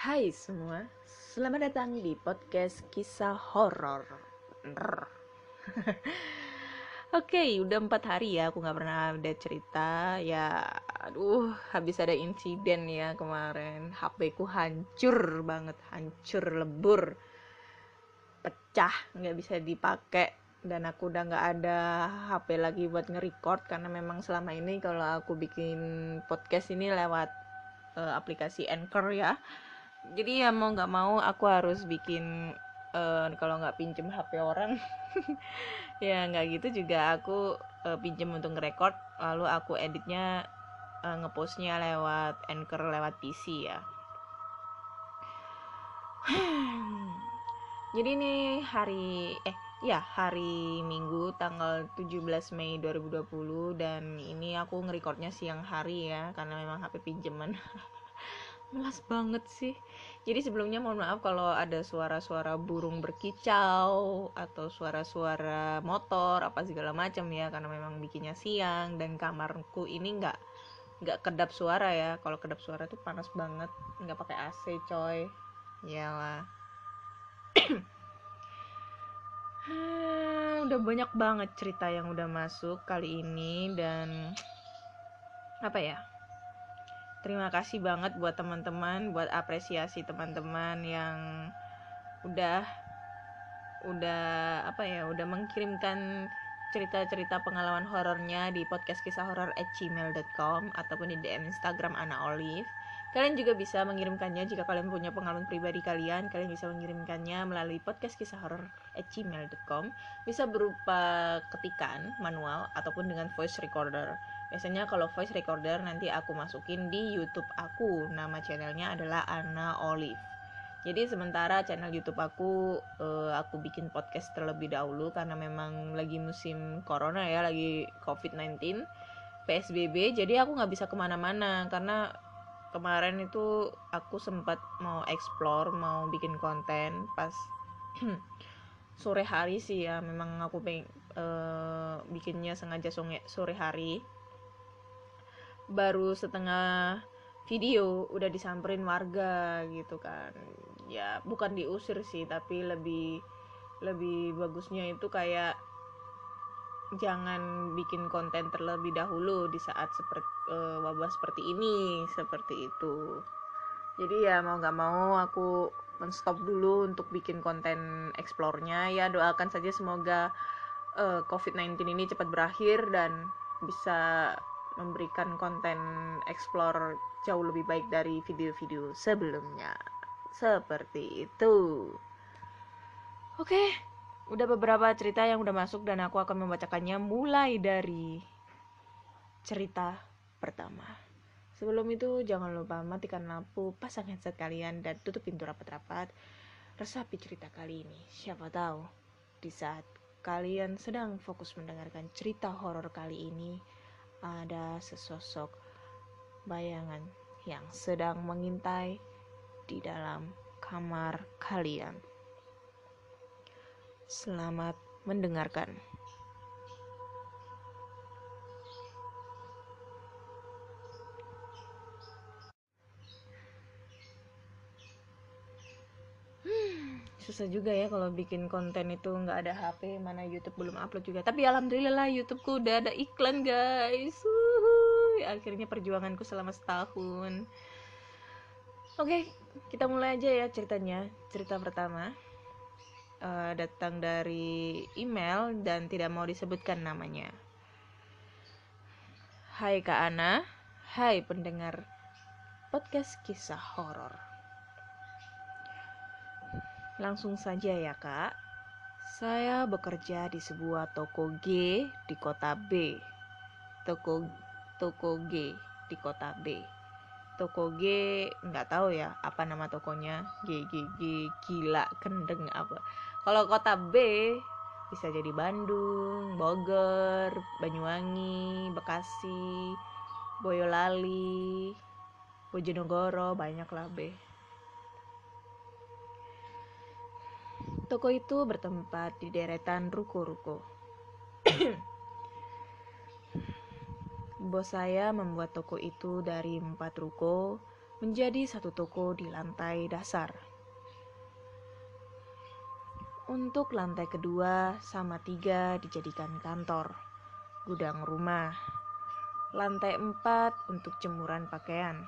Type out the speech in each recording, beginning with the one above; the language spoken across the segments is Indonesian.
Hai semua, selamat datang di podcast kisah horor. Oke, udah empat hari ya aku nggak pernah ada cerita. Ya, aduh, habis ada insiden ya kemarin. HP ku hancur banget, hancur lebur, pecah, nggak bisa dipakai. Dan aku udah nggak ada HP lagi buat nge-record karena memang selama ini kalau aku bikin podcast ini lewat uh, aplikasi Anchor ya jadi ya mau nggak mau aku harus bikin uh, kalau nggak pinjem HP orang ya nggak gitu juga aku uh, pinjem untuk ngerekord lalu aku editnya uh, ngepostnya lewat anchor lewat PC ya. Jadi ini hari eh ya hari Minggu tanggal 17 Mei 2020 dan ini aku ngerekordnya siang hari ya karena memang HP pinjeman melas banget sih. Jadi sebelumnya mohon maaf kalau ada suara-suara burung berkicau atau suara-suara motor apa segala macam ya karena memang bikinnya siang dan kamarku ini nggak nggak kedap suara ya. Kalau kedap suara tuh panas banget nggak pakai AC coy. Ya lah udah banyak banget cerita yang udah masuk kali ini dan apa ya terima kasih banget buat teman-teman buat apresiasi teman-teman yang udah udah apa ya udah mengirimkan cerita-cerita pengalaman horornya di podcast kisah horor at gmail.com ataupun di DM Instagram Ana Olive. Kalian juga bisa mengirimkannya jika kalian punya pengalaman pribadi kalian. Kalian bisa mengirimkannya melalui podcast kisah horor at gmail.com bisa berupa ketikan manual ataupun dengan voice recorder biasanya kalau voice recorder nanti aku masukin di YouTube aku. Nama channelnya adalah Anna Olive. Jadi sementara channel YouTube aku uh, aku bikin podcast terlebih dahulu karena memang lagi musim corona ya lagi COVID-19 PSBB jadi aku nggak bisa ke mana-mana karena kemarin itu aku sempat mau explore mau bikin konten pas sore hari sih ya. Memang aku pengen uh, bikinnya sengaja sore hari baru setengah video udah disamperin warga gitu kan. Ya bukan diusir sih tapi lebih lebih bagusnya itu kayak jangan bikin konten terlebih dahulu di saat seperti uh, wabah seperti ini seperti itu. Jadi ya mau nggak mau aku menstop dulu untuk bikin konten explore-nya. Ya doakan saja semoga uh, COVID-19 ini cepat berakhir dan bisa memberikan konten explore jauh lebih baik dari video-video sebelumnya. Seperti itu. Oke, udah beberapa cerita yang udah masuk dan aku akan membacakannya mulai dari cerita pertama. Sebelum itu jangan lupa matikan lampu, pasang headset kalian dan tutup pintu rapat-rapat. Resapi cerita kali ini. Siapa tahu di saat kalian sedang fokus mendengarkan cerita horor kali ini, ada sesosok bayangan yang sedang mengintai di dalam kamar kalian. Selamat mendengarkan. Susah juga ya kalau bikin konten itu nggak ada HP mana YouTube belum upload juga. Tapi alhamdulillah YouTubeku udah ada iklan guys. Uhuy. akhirnya perjuanganku selama setahun. Oke kita mulai aja ya ceritanya. Cerita pertama uh, datang dari email dan tidak mau disebutkan namanya. Hai Kak Ana Hai pendengar podcast kisah horor Langsung saja ya kak. Saya bekerja di sebuah toko G di kota B. Toko toko G di kota B. Toko G nggak tahu ya apa nama tokonya G G G gila kendeng apa. Kalau kota B bisa jadi Bandung, Bogor, Banyuwangi, Bekasi, Boyolali, Bojonegoro, banyak lah B. Toko itu bertempat di deretan ruko-ruko. Bos saya membuat toko itu dari empat ruko menjadi satu toko di lantai dasar. Untuk lantai kedua sama tiga dijadikan kantor, gudang rumah, lantai empat untuk jemuran pakaian.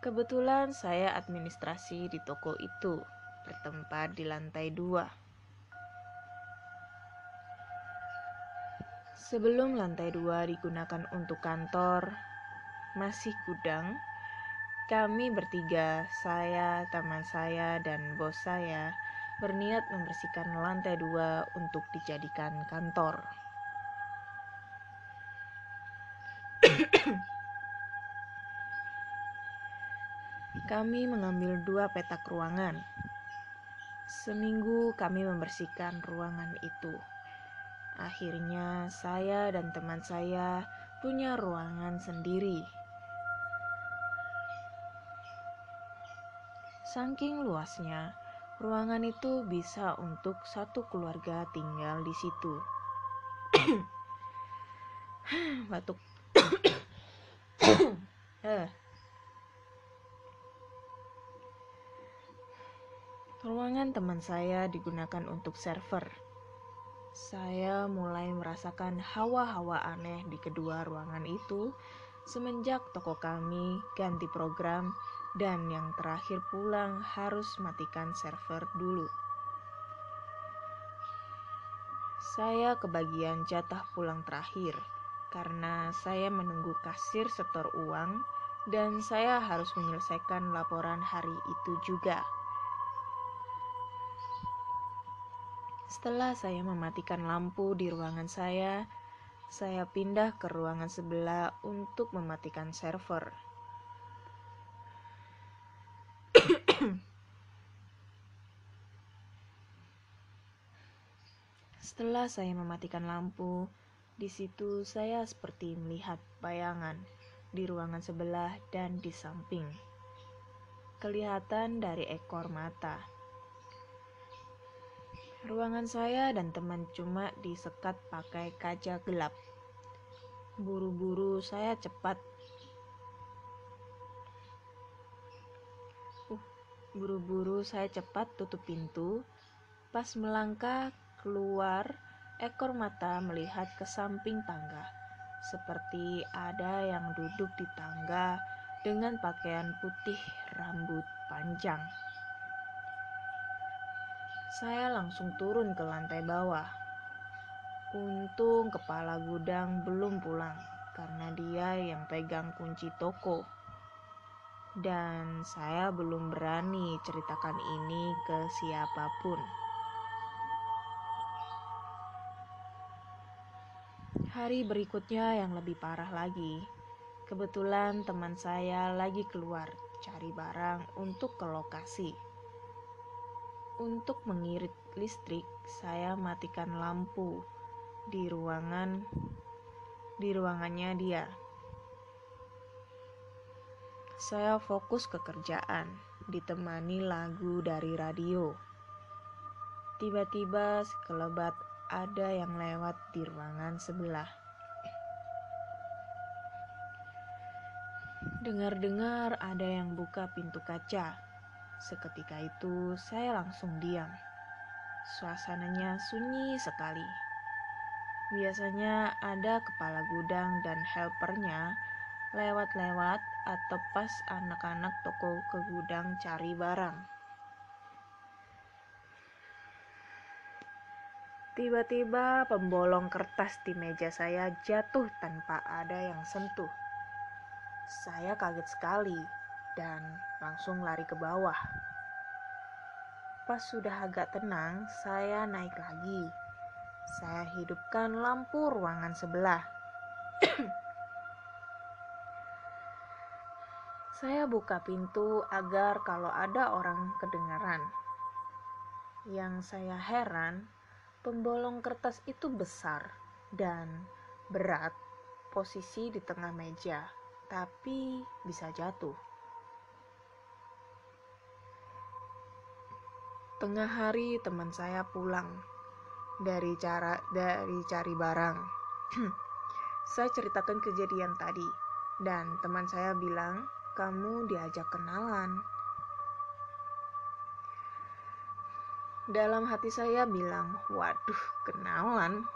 Kebetulan saya administrasi di toko itu, bertempat di lantai dua. Sebelum lantai dua digunakan untuk kantor, masih gudang, kami bertiga, saya, teman saya, dan bos saya, berniat membersihkan lantai dua untuk dijadikan kantor. kami mengambil dua petak ruangan. Seminggu kami membersihkan ruangan itu. Akhirnya, saya dan teman saya punya ruangan sendiri. Saking luasnya, Ruangan itu bisa untuk satu keluarga tinggal di situ. Batuk. eh. Ruangan teman saya digunakan untuk server. Saya mulai merasakan hawa-hawa aneh di kedua ruangan itu semenjak toko kami ganti program dan yang terakhir pulang harus matikan server dulu. Saya kebagian jatah pulang terakhir karena saya menunggu kasir setor uang dan saya harus menyelesaikan laporan hari itu juga. Setelah saya mematikan lampu di ruangan saya, saya pindah ke ruangan sebelah untuk mematikan server. Setelah saya mematikan lampu, di situ saya seperti melihat bayangan di ruangan sebelah dan di samping. Kelihatan dari ekor mata. Ruangan saya dan teman cuma disekat pakai kaca gelap. Buru-buru saya cepat uh, buru-buru saya cepat tutup pintu. Pas melangkah keluar, ekor mata melihat ke samping tangga, seperti ada yang duduk di tangga dengan pakaian putih rambut panjang. Saya langsung turun ke lantai bawah. Untung kepala gudang belum pulang karena dia yang pegang kunci toko. Dan saya belum berani ceritakan ini ke siapa pun. Hari berikutnya yang lebih parah lagi. Kebetulan teman saya lagi keluar cari barang untuk ke lokasi. Untuk mengirit listrik, saya matikan lampu di ruangan di ruangannya dia. Saya fokus ke kerjaan, ditemani lagu dari radio. Tiba-tiba sekelebat ada yang lewat di ruangan sebelah. Dengar-dengar ada yang buka pintu kaca. Seketika itu saya langsung diam. Suasananya sunyi sekali. Biasanya ada kepala gudang dan helpernya lewat-lewat atau pas anak-anak toko ke gudang cari barang. Tiba-tiba pembolong kertas di meja saya jatuh tanpa ada yang sentuh. Saya kaget sekali dan langsung lari ke bawah. pas sudah agak tenang, saya naik lagi. Saya hidupkan lampu ruangan sebelah. saya buka pintu agar kalau ada orang kedengaran. Yang saya heran, pembolong kertas itu besar dan berat, posisi di tengah meja, tapi bisa jatuh. Tengah hari teman saya pulang dari cara dari cari barang. saya ceritakan kejadian tadi dan teman saya bilang, "Kamu diajak kenalan." Dalam hati saya bilang, "Waduh, kenalan."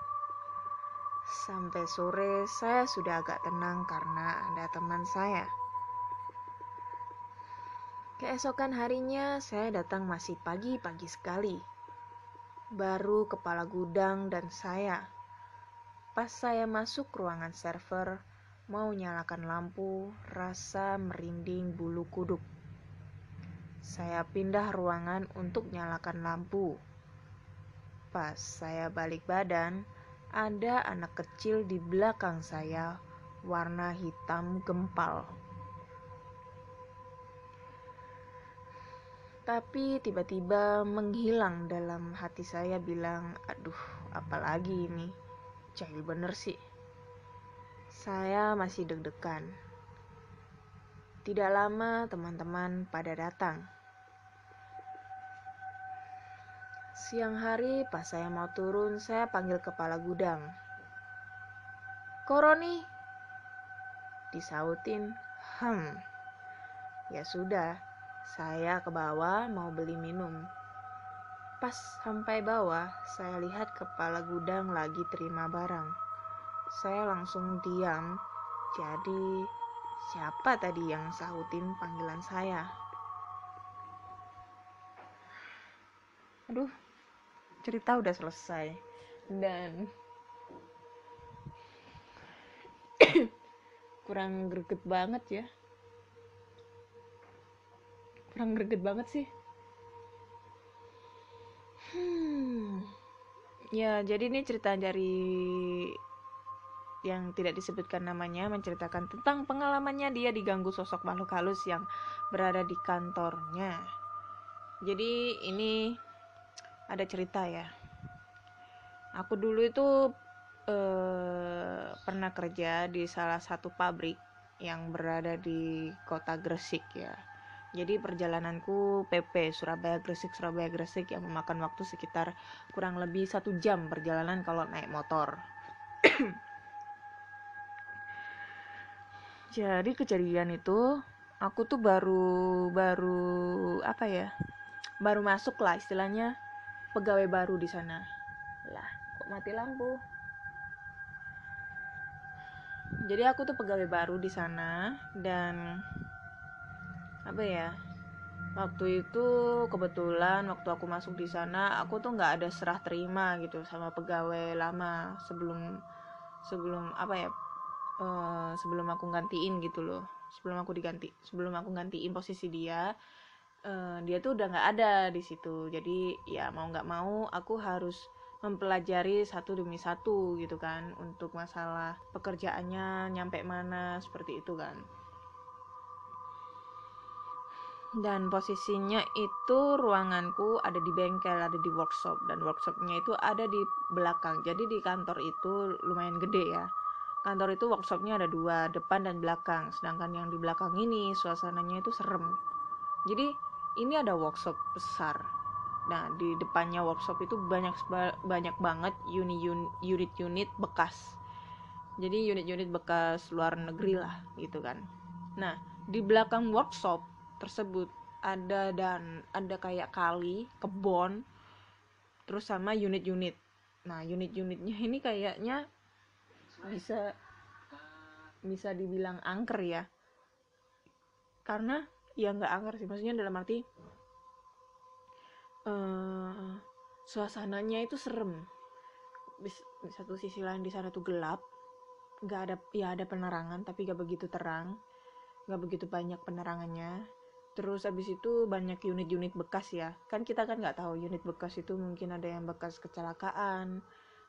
Sampai sore saya sudah agak tenang karena ada teman saya. Keesokan harinya saya datang masih pagi-pagi sekali. Baru kepala gudang dan saya. Pas saya masuk ruangan server, mau nyalakan lampu, rasa merinding bulu kuduk. Saya pindah ruangan untuk nyalakan lampu. Pas saya balik badan, ada anak kecil di belakang saya, warna hitam gempal. Tapi tiba-tiba menghilang dalam hati saya bilang, aduh apalagi ini, jahil bener sih. Saya masih deg-degan. Tidak lama teman-teman pada datang. Siang hari pas saya mau turun, saya panggil kepala gudang. Koroni? Disautin, hmm. Ya sudah, saya ke bawah mau beli minum. Pas sampai bawah, saya lihat kepala gudang lagi terima barang. Saya langsung diam. Jadi, siapa tadi yang sahutin panggilan saya? Aduh, cerita udah selesai. Dan kurang greget banget ya kurang greget banget sih hmm ya jadi ini cerita dari yang tidak disebutkan namanya menceritakan tentang pengalamannya dia diganggu sosok makhluk halus yang berada di kantornya. Jadi ini ada cerita ya. Aku dulu itu eh, pernah kerja di salah satu pabrik yang berada di kota Gresik ya. Jadi perjalananku PP Surabaya Gresik Surabaya Gresik yang memakan waktu sekitar kurang lebih satu jam perjalanan kalau naik motor. Jadi kejadian itu aku tuh baru baru apa ya baru masuk lah istilahnya pegawai baru di sana lah kok mati lampu jadi aku tuh pegawai baru di sana dan apa ya? Waktu itu kebetulan waktu aku masuk di sana aku tuh nggak ada serah terima gitu sama pegawai lama sebelum sebelum apa ya uh, sebelum aku gantiin gitu loh. Sebelum aku diganti sebelum aku gantiin posisi dia uh, dia tuh udah nggak ada di situ. Jadi ya mau nggak mau aku harus mempelajari satu demi satu gitu kan untuk masalah pekerjaannya nyampe mana seperti itu kan dan posisinya itu ruanganku ada di bengkel ada di workshop. Dan workshopnya itu ada di belakang. Jadi di kantor itu lumayan gede ya. Kantor itu workshopnya ada dua depan dan belakang. Sedangkan yang di belakang ini suasananya itu serem. Jadi ini ada workshop besar. Nah di depannya workshop itu banyak banyak banget unit-unit bekas. Jadi unit-unit bekas luar negeri lah gitu kan. Nah di belakang workshop tersebut. Ada dan ada kayak kali kebon terus sama unit-unit. Nah unit-unitnya ini kayaknya bisa bisa dibilang angker ya. Karena ya nggak angker sih. Maksudnya dalam arti uh, suasananya itu serem. Di, satu sisi lain di sana tuh gelap. Nggak ada ya ada penerangan tapi nggak begitu terang. Nggak begitu banyak penerangannya terus abis itu banyak unit-unit bekas ya. Kan kita kan nggak tahu unit bekas itu mungkin ada yang bekas kecelakaan.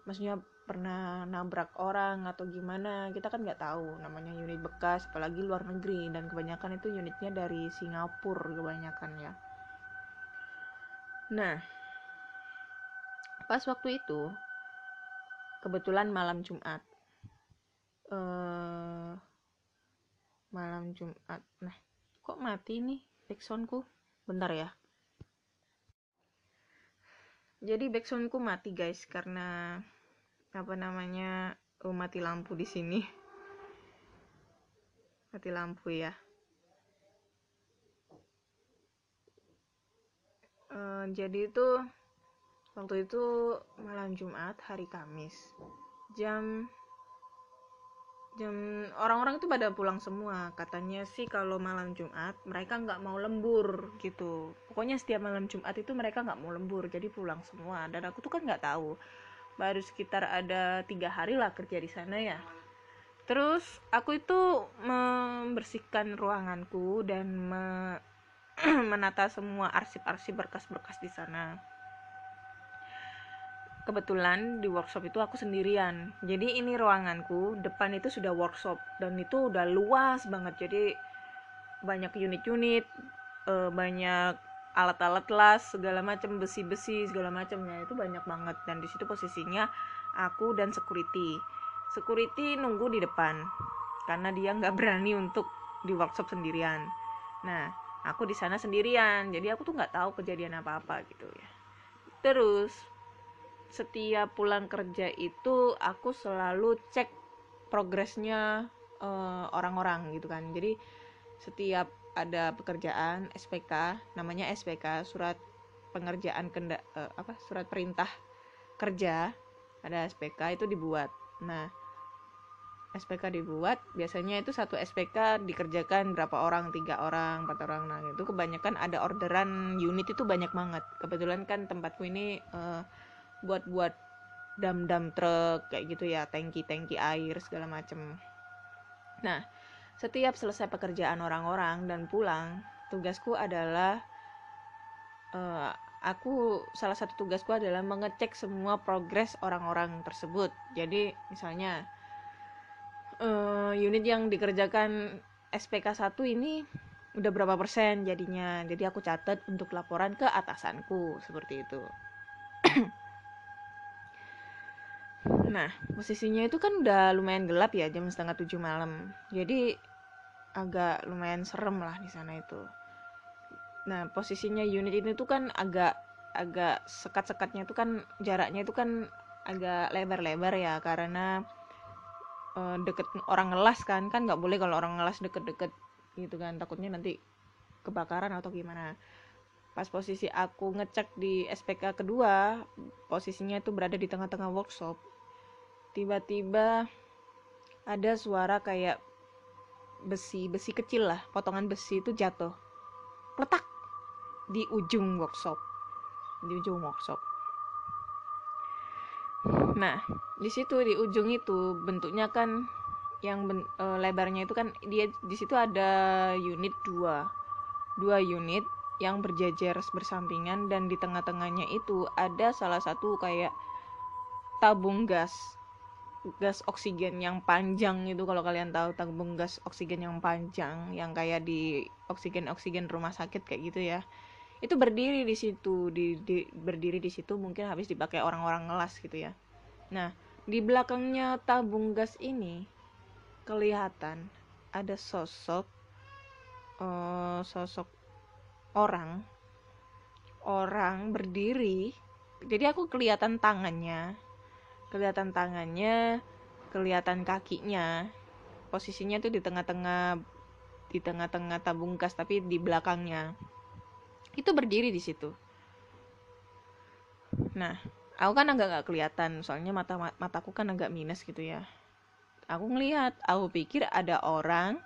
Maksudnya pernah nabrak orang atau gimana kita kan nggak tahu namanya unit bekas apalagi luar negeri. Dan kebanyakan itu unitnya dari Singapura kebanyakan ya. Nah pas waktu itu kebetulan malam Jumat. Uh, malam Jumat. Nah kok mati nih backsoundku. Bentar ya. Jadi backsoundku mati guys karena apa namanya oh, mati lampu di sini. Mati lampu ya. Uh, jadi itu waktu itu malam Jumat hari Kamis jam jam orang-orang itu pada pulang semua. Katanya sih kalau malam Jumat mereka nggak mau lembur gitu. Pokoknya setiap malam Jumat itu mereka nggak mau lembur jadi pulang semua. Dan aku tuh kan nggak tahu. Baru sekitar ada tiga hari lah kerja di sana ya. Terus aku itu membersihkan ruanganku dan me menata semua arsip-arsip berkas-berkas di sana kebetulan di workshop itu aku sendirian. Jadi ini ruanganku depan itu sudah workshop dan itu udah luas banget. Jadi banyak unit-unit uh, banyak alat-alat las segala macam besi-besi segala macamnya itu banyak banget. Dan di situ posisinya aku dan security. Security nunggu di depan karena dia nggak berani untuk di workshop sendirian. Nah aku di sana sendirian. Jadi aku tuh nggak tahu kejadian apa apa gitu ya. Terus setiap pulang kerja itu aku selalu cek progresnya uh, orang-orang gitu kan. Jadi setiap ada pekerjaan SPK namanya SPK surat pengerjaan kenda uh, apa surat perintah kerja ada SPK itu dibuat. Nah SPK dibuat biasanya itu satu SPK dikerjakan berapa orang tiga orang empat orang. Nah itu kebanyakan ada orderan unit itu banyak banget. Kebetulan kan tempatku ini uh, buat buat dam dam truk kayak gitu ya tangki tangki air segala macem. Nah setiap selesai pekerjaan orang-orang dan pulang tugasku adalah uh, aku salah satu tugasku adalah mengecek semua progres orang-orang tersebut. Jadi misalnya uh, unit yang dikerjakan SPK 1 ini udah berapa persen jadinya? Jadi aku catat untuk laporan ke atasanku seperti itu Nah, posisinya itu kan udah lumayan gelap ya, jam setengah tujuh malam. Jadi agak lumayan serem lah di sana itu. Nah, posisinya unit ini tuh kan agak agak sekat-sekatnya itu kan jaraknya itu kan agak lebar-lebar ya karena uh, deket orang ngelas kan kan nggak boleh kalau orang ngelas deket-deket gitu kan takutnya nanti kebakaran atau gimana pas posisi aku ngecek di SPK kedua posisinya itu berada di tengah-tengah workshop tiba-tiba ada suara kayak besi besi kecil lah. Potongan besi itu jatuh. Letak di ujung workshop. Di ujung workshop. Nah di situ di ujung itu bentuknya kan yang ben, e, lebarnya itu kan dia di situ ada unit dua. Dua unit yang berjajar bersampingan dan di tengah-tengahnya itu ada salah satu kayak tabung gas gas oksigen yang panjang itu kalau kalian tahu tabung gas oksigen yang panjang yang kayak di oksigen oksigen rumah sakit kayak gitu ya. Itu berdiri di situ di, di berdiri di situ mungkin habis dipakai orang-orang ngelas gitu ya. Nah di belakangnya tabung gas ini kelihatan ada sosok uh, sosok orang orang berdiri. Jadi aku kelihatan tangannya kelihatan tangannya kelihatan kakinya. Posisinya tuh di tengah-tengah di tengah-tengah tabung gas tapi di belakangnya. Itu berdiri di situ. Nah aku kan agak nggak kelihatan soalnya mata mataku kan agak minus gitu ya. Aku ngelihat aku pikir ada orang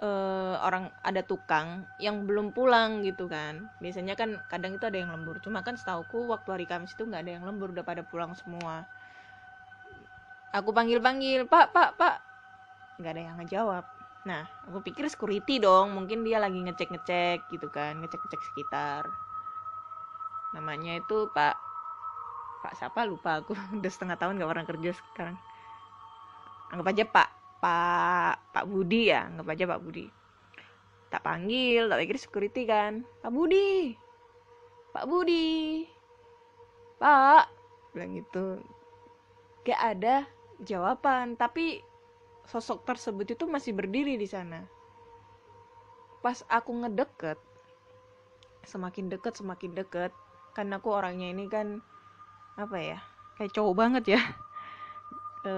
uh, orang ada tukang yang belum pulang gitu kan. Biasanya kan kadang itu ada yang lembur cuma kan setauku waktu hari Kamis itu nggak ada yang lembur udah pada pulang semua aku panggil panggil pak pak pak. Nggak ada yang ngejawab. Nah aku pikir security dong mungkin dia lagi ngecek ngecek gitu kan ngecek ngecek sekitar. Namanya itu pak pak siapa? Lupa aku. Udah setengah tahun gak pernah kerja sekarang. Anggap aja pak pak pak Budi ya anggap aja pak Budi. Tak panggil tak pikir security kan. Pak Budi pak Budi pak. Bilang gitu. Gak ada jawaban tapi sosok tersebut itu masih berdiri di sana. Pas aku ngedeket, semakin deket semakin deket, karena aku orangnya ini kan apa ya, kayak cowok banget ya. E,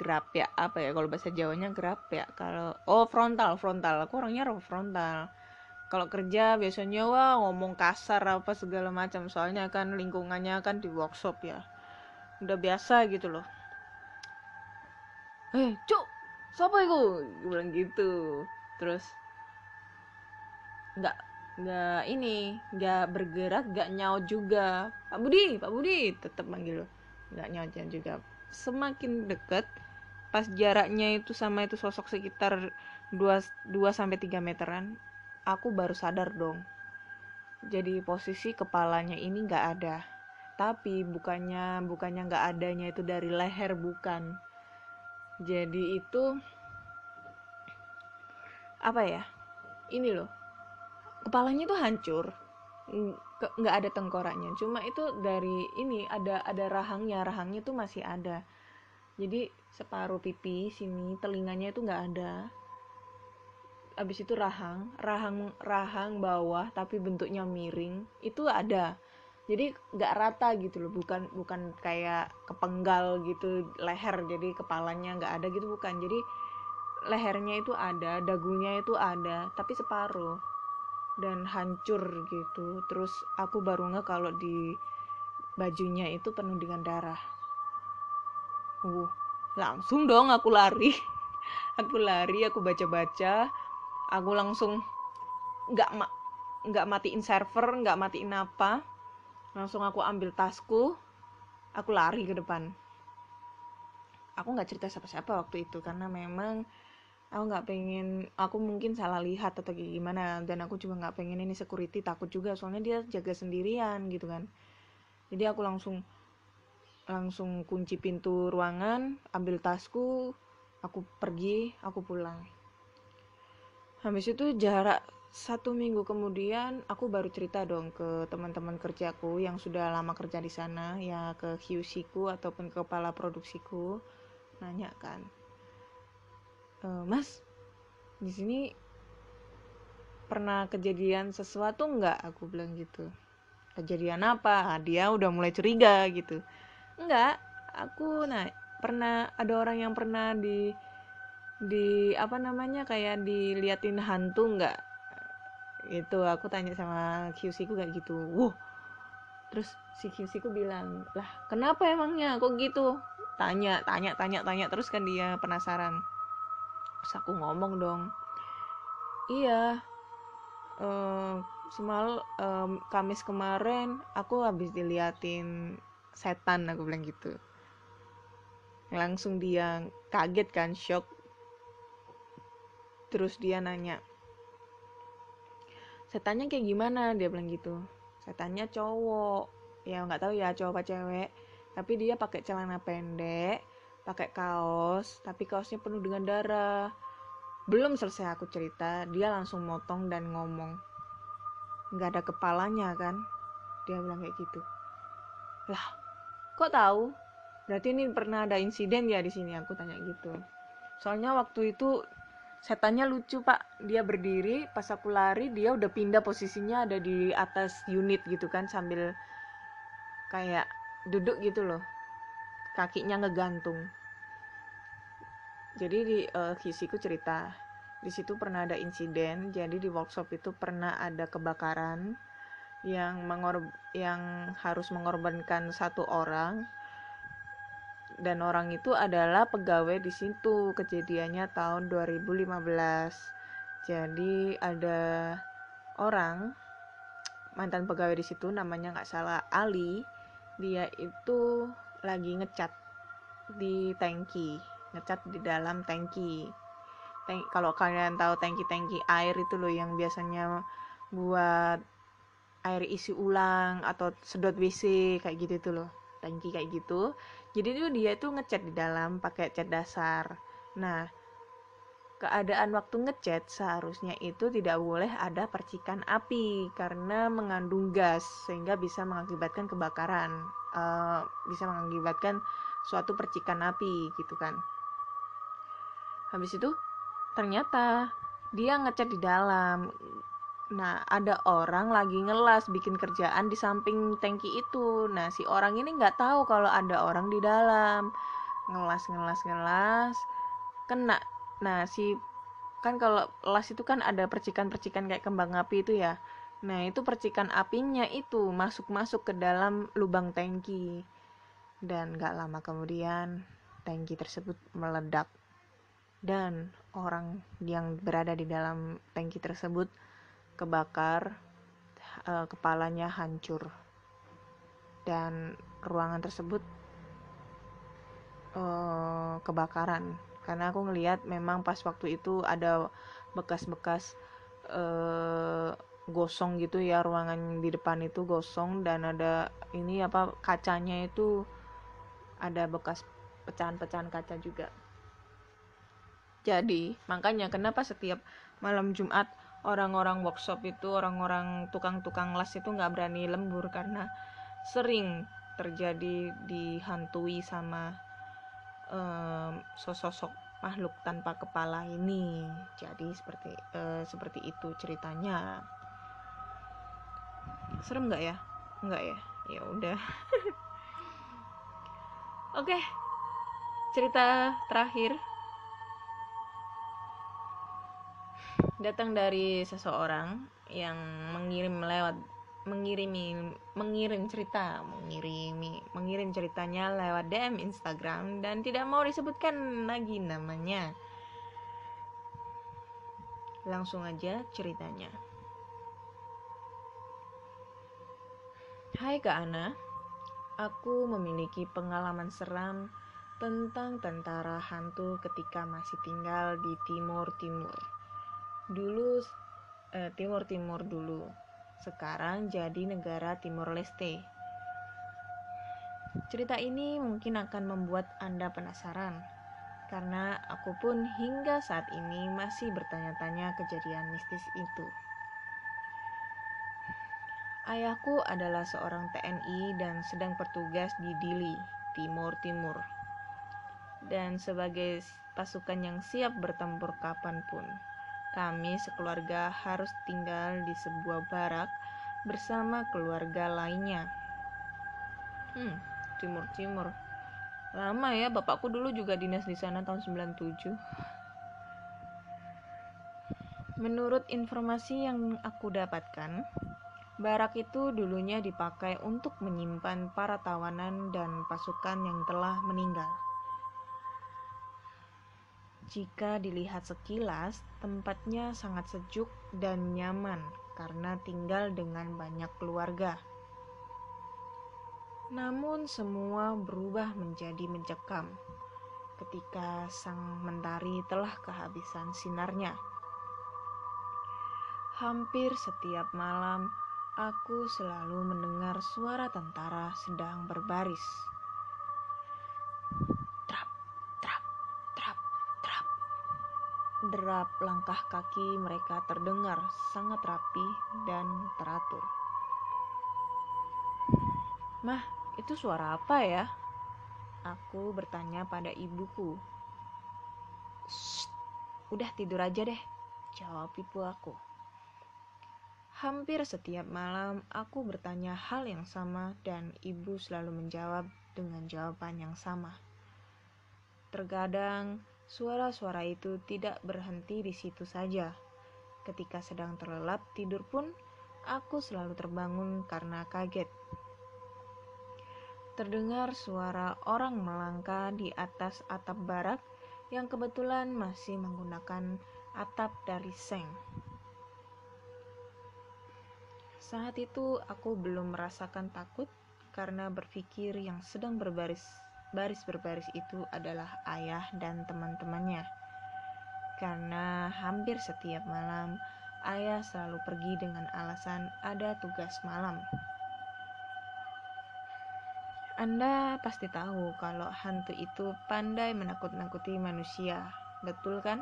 gerap ya apa ya kalau bahasa Jawanya gerap ya kalau oh frontal frontal aku orangnya frontal kalau kerja biasanya wah ngomong kasar apa segala macam soalnya kan lingkungannya kan di workshop ya udah biasa gitu loh. Eh cuk siapa itu? Gue bilang gitu. Terus nggak nggak ini nggak bergerak nggak nyaut juga. Pak Budi Pak Budi tetap manggil lo nggak nyaut juga. Semakin deket pas jaraknya itu sama itu sosok sekitar 2 2 sampai 3 meteran aku baru sadar dong. Jadi posisi kepalanya ini nggak ada tapi bukannya bukannya nggak adanya itu dari leher bukan. Jadi itu apa ya ini loh kepalanya itu hancur. Nggak ada tengkoraknya. Cuma itu dari ini ada ada rahangnya rahangnya tuh masih ada. Jadi separuh pipi sini telinganya itu nggak ada. Habis itu rahang rahang rahang bawah tapi bentuknya miring itu ada jadi nggak rata gitu loh bukan bukan kayak kepenggal gitu leher jadi kepalanya nggak ada gitu bukan. Jadi lehernya itu ada dagunya itu ada tapi separuh dan hancur gitu. Terus aku baru nggak kalau di bajunya itu penuh dengan darah. Uh langsung dong aku lari. Aku lari aku baca baca aku langsung nggak ma nggak matiin server nggak matiin apa langsung aku ambil tasku aku lari ke depan. Aku nggak cerita siapa-siapa waktu itu karena memang aku nggak pengen aku mungkin salah lihat atau kayak gimana dan aku juga nggak pengen ini security takut juga soalnya dia jaga sendirian gitu kan. Jadi aku langsung langsung kunci pintu ruangan ambil tasku aku pergi aku pulang. Habis itu jarak satu minggu kemudian aku baru cerita dong ke teman-teman kerjaku yang sudah lama kerja di sana ya ke QC ku ataupun ke kepala produksiku nanya kan e, mas di sini pernah kejadian sesuatu nggak? Aku bilang gitu. Kejadian apa? Dia udah mulai curiga gitu. Nggak aku nah pernah ada orang yang pernah di di apa namanya kayak diliatin hantu nggak itu aku tanya sama QC ku kayak gitu wow terus si QC ku bilang lah kenapa emangnya? Kok gitu tanya tanya tanya tanya terus kan dia penasaran. Terus aku ngomong dong iya uh, semal um, Kamis kemarin aku habis diliatin setan aku bilang gitu. Langsung dia kaget kan shock. Terus dia nanya setannya kayak gimana dia bilang gitu. Setannya cowok. Ya nggak tahu ya cowok apa cewek. Tapi dia pakai celana pendek pakai kaos tapi kaosnya penuh dengan darah. Belum selesai aku cerita dia langsung motong dan ngomong. Nggak ada kepalanya kan? Dia bilang kayak gitu. Lah kok tahu? Berarti ini pernah ada insiden ya di sini? Aku tanya gitu. Soalnya waktu itu setannya lucu pak. Dia berdiri pas aku lari dia udah pindah posisinya ada di atas unit gitu kan sambil kayak duduk gitu loh. Kakinya ngegantung. Jadi di uh, kisiku cerita di situ pernah ada insiden jadi di workshop itu pernah ada kebakaran yang mengor yang harus mengorbankan satu orang dan orang itu adalah pegawai di situ kejadiannya tahun 2015 jadi ada orang mantan pegawai di situ namanya nggak salah Ali dia itu lagi ngecat di tangki ngecat di dalam tangki. Tank, kalau kalian tahu tangki-tangki air itu loh yang biasanya buat air isi ulang atau sedot WC kayak gitu tuh loh. Tangki kayak gitu jadi tuh dia tuh ngecat di dalam pakai cat dasar. Nah keadaan waktu ngecat seharusnya itu tidak boleh ada percikan api karena mengandung gas sehingga bisa mengakibatkan kebakaran uh, bisa mengakibatkan suatu percikan api gitu kan. Habis itu ternyata dia ngecat di dalam Nah, ada orang lagi ngelas bikin kerjaan di samping tangki itu. Nah, si orang ini nggak tahu kalau ada orang di dalam. Ngelas, ngelas, ngelas. Kena. Nah, si kan kalau las itu kan ada percikan-percikan kayak kembang api itu ya. Nah, itu percikan apinya itu masuk-masuk ke dalam lubang tangki. Dan nggak lama kemudian, tangki tersebut meledak. Dan orang yang berada di dalam tangki tersebut kebakar, uh, kepalanya hancur, dan ruangan tersebut uh, kebakaran. Karena aku ngelihat memang pas waktu itu ada bekas-bekas uh, gosong gitu ya ruangan di depan itu gosong dan ada ini apa kacanya itu ada bekas pecahan-pecahan kaca juga. Jadi, makanya kenapa setiap malam Jumat orang-orang workshop itu orang-orang tukang-tukang las itu nggak berani lembur karena sering terjadi dihantui sama um, sosok makhluk tanpa kepala ini. Jadi seperti uh, seperti itu ceritanya. Serem nggak ya? Nggak ya? Ya udah. Oke okay. cerita terakhir datang dari seseorang yang mengirim lewat mengirimi mengirim cerita mengirimi mengirim ceritanya lewat DM Instagram dan tidak mau disebutkan lagi namanya. Langsung aja ceritanya. Hai Kak Ana. Aku memiliki pengalaman seram tentang tentara hantu ketika masih tinggal di Timur Timur dulu eh, Timur Timur dulu sekarang jadi negara Timur Leste cerita ini mungkin akan membuat Anda penasaran karena aku pun hingga saat ini masih bertanya-tanya kejadian mistis itu. Ayahku adalah seorang TNI dan sedang bertugas di Dili, Timur Timur. Dan sebagai pasukan yang siap bertempur kapan pun. Kami sekeluarga harus tinggal di sebuah barak bersama keluarga lainnya. Hmm, timur-timur. Lama ya, bapakku dulu juga dinas di sana tahun 97. Menurut informasi yang aku dapatkan, barak itu dulunya dipakai untuk menyimpan para tawanan dan pasukan yang telah meninggal. Jika dilihat sekilas, tempatnya sangat sejuk dan nyaman karena tinggal dengan banyak keluarga. Namun, semua berubah menjadi mencekam ketika sang mentari telah kehabisan sinarnya. Hampir setiap malam, aku selalu mendengar suara tentara sedang berbaris derap langkah kaki mereka terdengar sangat rapi dan teratur. Mah, itu suara apa ya? Aku bertanya pada ibuku. udah tidur aja deh, jawab ibu aku. Hampir setiap malam aku bertanya hal yang sama dan ibu selalu menjawab dengan jawaban yang sama. Terkadang Suara-suara itu tidak berhenti di situ saja. Ketika sedang terlelap tidur pun, aku selalu terbangun karena kaget. Terdengar suara orang melangkah di atas atap barak yang kebetulan masih menggunakan atap dari seng. Saat itu aku belum merasakan takut karena berpikir yang sedang berbaris baris berbaris itu adalah ayah dan teman-temannya. karena hampir setiap malam ayah selalu pergi dengan alasan ada tugas malam. Anda pasti tahu kalau hantu itu pandai menakut-nakuti manusia, betul kan?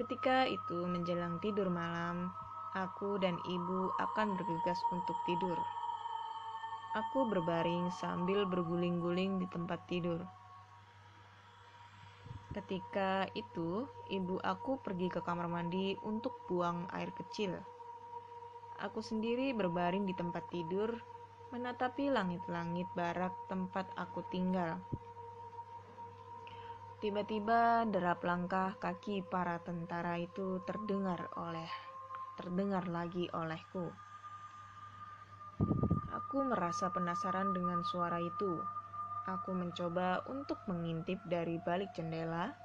Ketika itu menjelang tidur malam, aku dan ibu akan bergegas untuk tidur. Aku berbaring sambil berguling-guling di tempat tidur. Ketika itu, ibu aku pergi ke kamar mandi untuk buang air kecil. Aku sendiri berbaring di tempat tidur menatapi langit-langit barak tempat aku tinggal. Tiba-tiba derap langkah kaki para tentara itu terdengar oleh terdengar lagi olehku. Aku merasa penasaran dengan suara itu. Aku mencoba untuk mengintip dari balik jendela,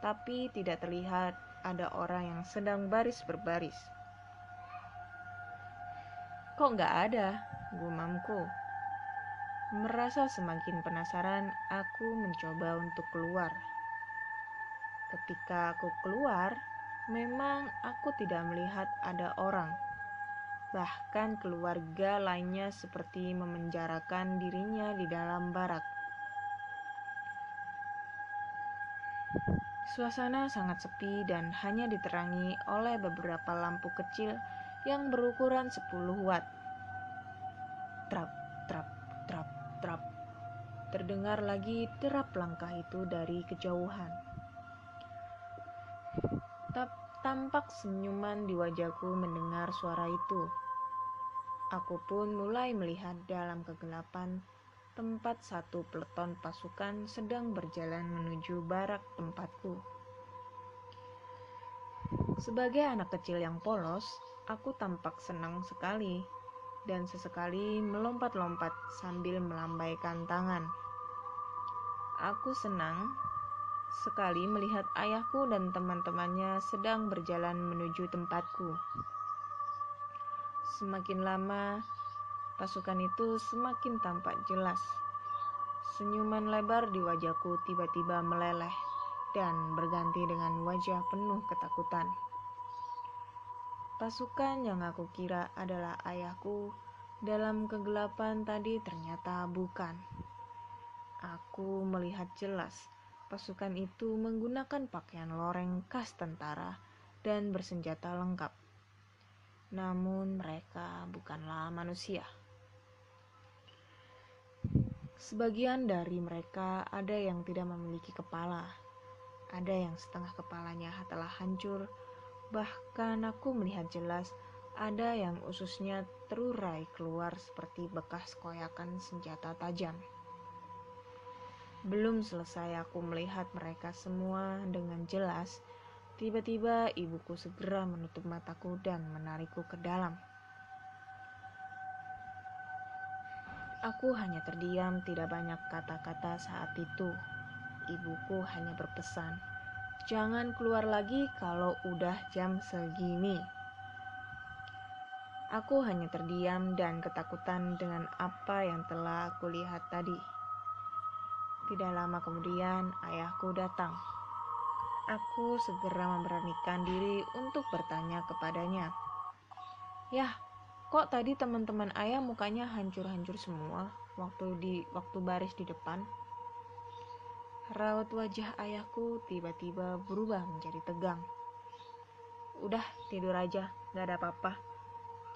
tapi tidak terlihat ada orang yang sedang baris berbaris. Kok nggak ada? Gumamku. Merasa semakin penasaran, aku mencoba untuk keluar. Ketika aku keluar, memang aku tidak melihat ada orang. Bahkan keluarga lainnya seperti memenjarakan dirinya di dalam barak. Suasana sangat sepi dan hanya diterangi oleh beberapa lampu kecil yang berukuran 10 watt. Trap, trap, trap, trap. Terdengar lagi derap langkah itu dari kejauhan. Tampak senyuman di wajahku mendengar suara itu. Aku pun mulai melihat dalam kegelapan tempat satu peleton pasukan sedang berjalan menuju barak tempatku. Sebagai anak kecil yang polos, Aku tampak senang sekali dan sesekali melompat-lompat sambil melambaikan tangan. Aku senang sekali melihat ayahku dan teman-temannya sedang berjalan menuju tempatku. Semakin lama, pasukan itu semakin tampak jelas. Senyuman lebar di wajahku tiba-tiba meleleh dan berganti dengan wajah penuh ketakutan. Pasukan yang aku kira adalah ayahku dalam kegelapan tadi ternyata bukan. Aku melihat jelas pasukan itu menggunakan pakaian loreng khas tentara dan bersenjata lengkap. Namun mereka bukanlah manusia. Sebagian dari mereka ada yang tidak memiliki kepala, ada yang setengah kepalanya telah hancur, Bahkan aku melihat jelas ada yang ususnya terurai keluar seperti bekas koyakan senjata tajam. Belum selesai aku melihat mereka semua dengan jelas, tiba-tiba ibuku segera menutup mataku dan menarikku ke dalam. Aku hanya terdiam, tidak banyak kata-kata saat itu. Ibuku hanya berpesan, Jangan keluar lagi kalau udah jam segini. Aku hanya terdiam dan ketakutan dengan apa yang telah aku lihat tadi. Tidak lama kemudian, ayahku datang. Aku segera memberanikan diri untuk bertanya kepadanya. Yah, kok tadi teman-teman ayah mukanya hancur-hancur semua waktu di waktu baris di depan? Raut wajah ayahku tiba-tiba berubah menjadi tegang. Udah tidur aja, gak ada apa-apa.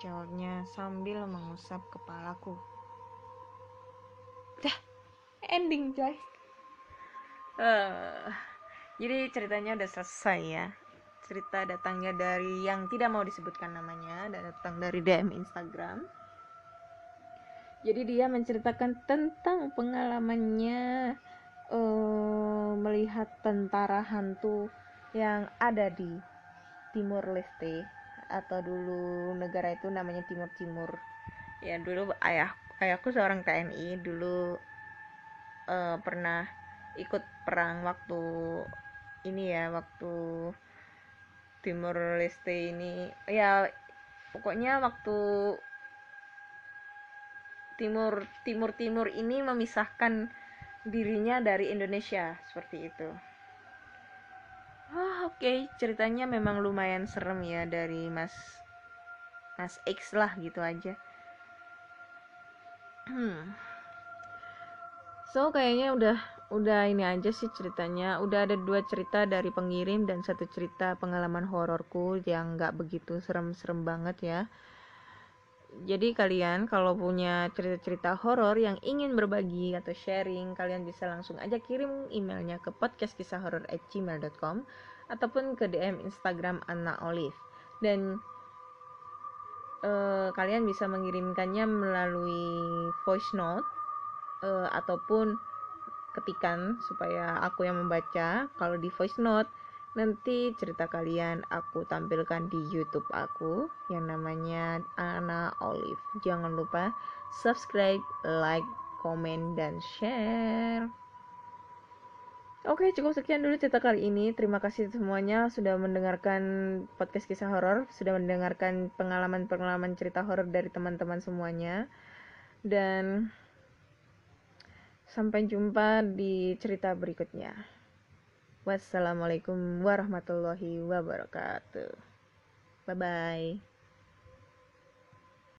Jawabnya sambil mengusap kepalaku. Ending guys. Uh, jadi ceritanya udah selesai ya. Cerita datangnya dari yang tidak mau disebutkan namanya dan datang dari DM Instagram. Jadi dia menceritakan tentang pengalamannya uh, melihat tentara hantu yang ada di Timur Leste atau dulu negara itu namanya Timur Timur ya dulu ayah ayahku seorang TNI dulu uh, pernah ikut perang waktu ini ya waktu Timur Leste ini ya pokoknya waktu timur timur timur ini memisahkan dirinya dari Indonesia seperti itu oh, oke okay. ceritanya memang lumayan serem ya dari mas mas X lah gitu aja hmm. So kayaknya udah udah ini aja sih ceritanya. Udah ada dua cerita dari pengirim dan satu cerita pengalaman hororku yang nggak begitu serem-serem banget ya. Jadi kalian kalau punya cerita-cerita horor yang ingin berbagi atau sharing kalian bisa langsung aja kirim emailnya ke podcastkisahhoror@gmail.com ataupun ke DM Instagram Anna Olive. Dan uh, kalian bisa mengirimkannya melalui voice note uh, ataupun ketikan supaya aku yang membaca kalau di voice note nanti cerita kalian aku tampilkan di YouTube aku yang namanya Ana Olive. Jangan lupa subscribe, like, komen, dan share. Oke, cukup sekian dulu cerita kali ini. Terima kasih semuanya sudah mendengarkan podcast kisah horor, sudah mendengarkan pengalaman-pengalaman cerita horor dari teman-teman semuanya. Dan sampai jumpa di cerita berikutnya. Wassalamualaikum warahmatullahi wabarakatuh. Bye bye.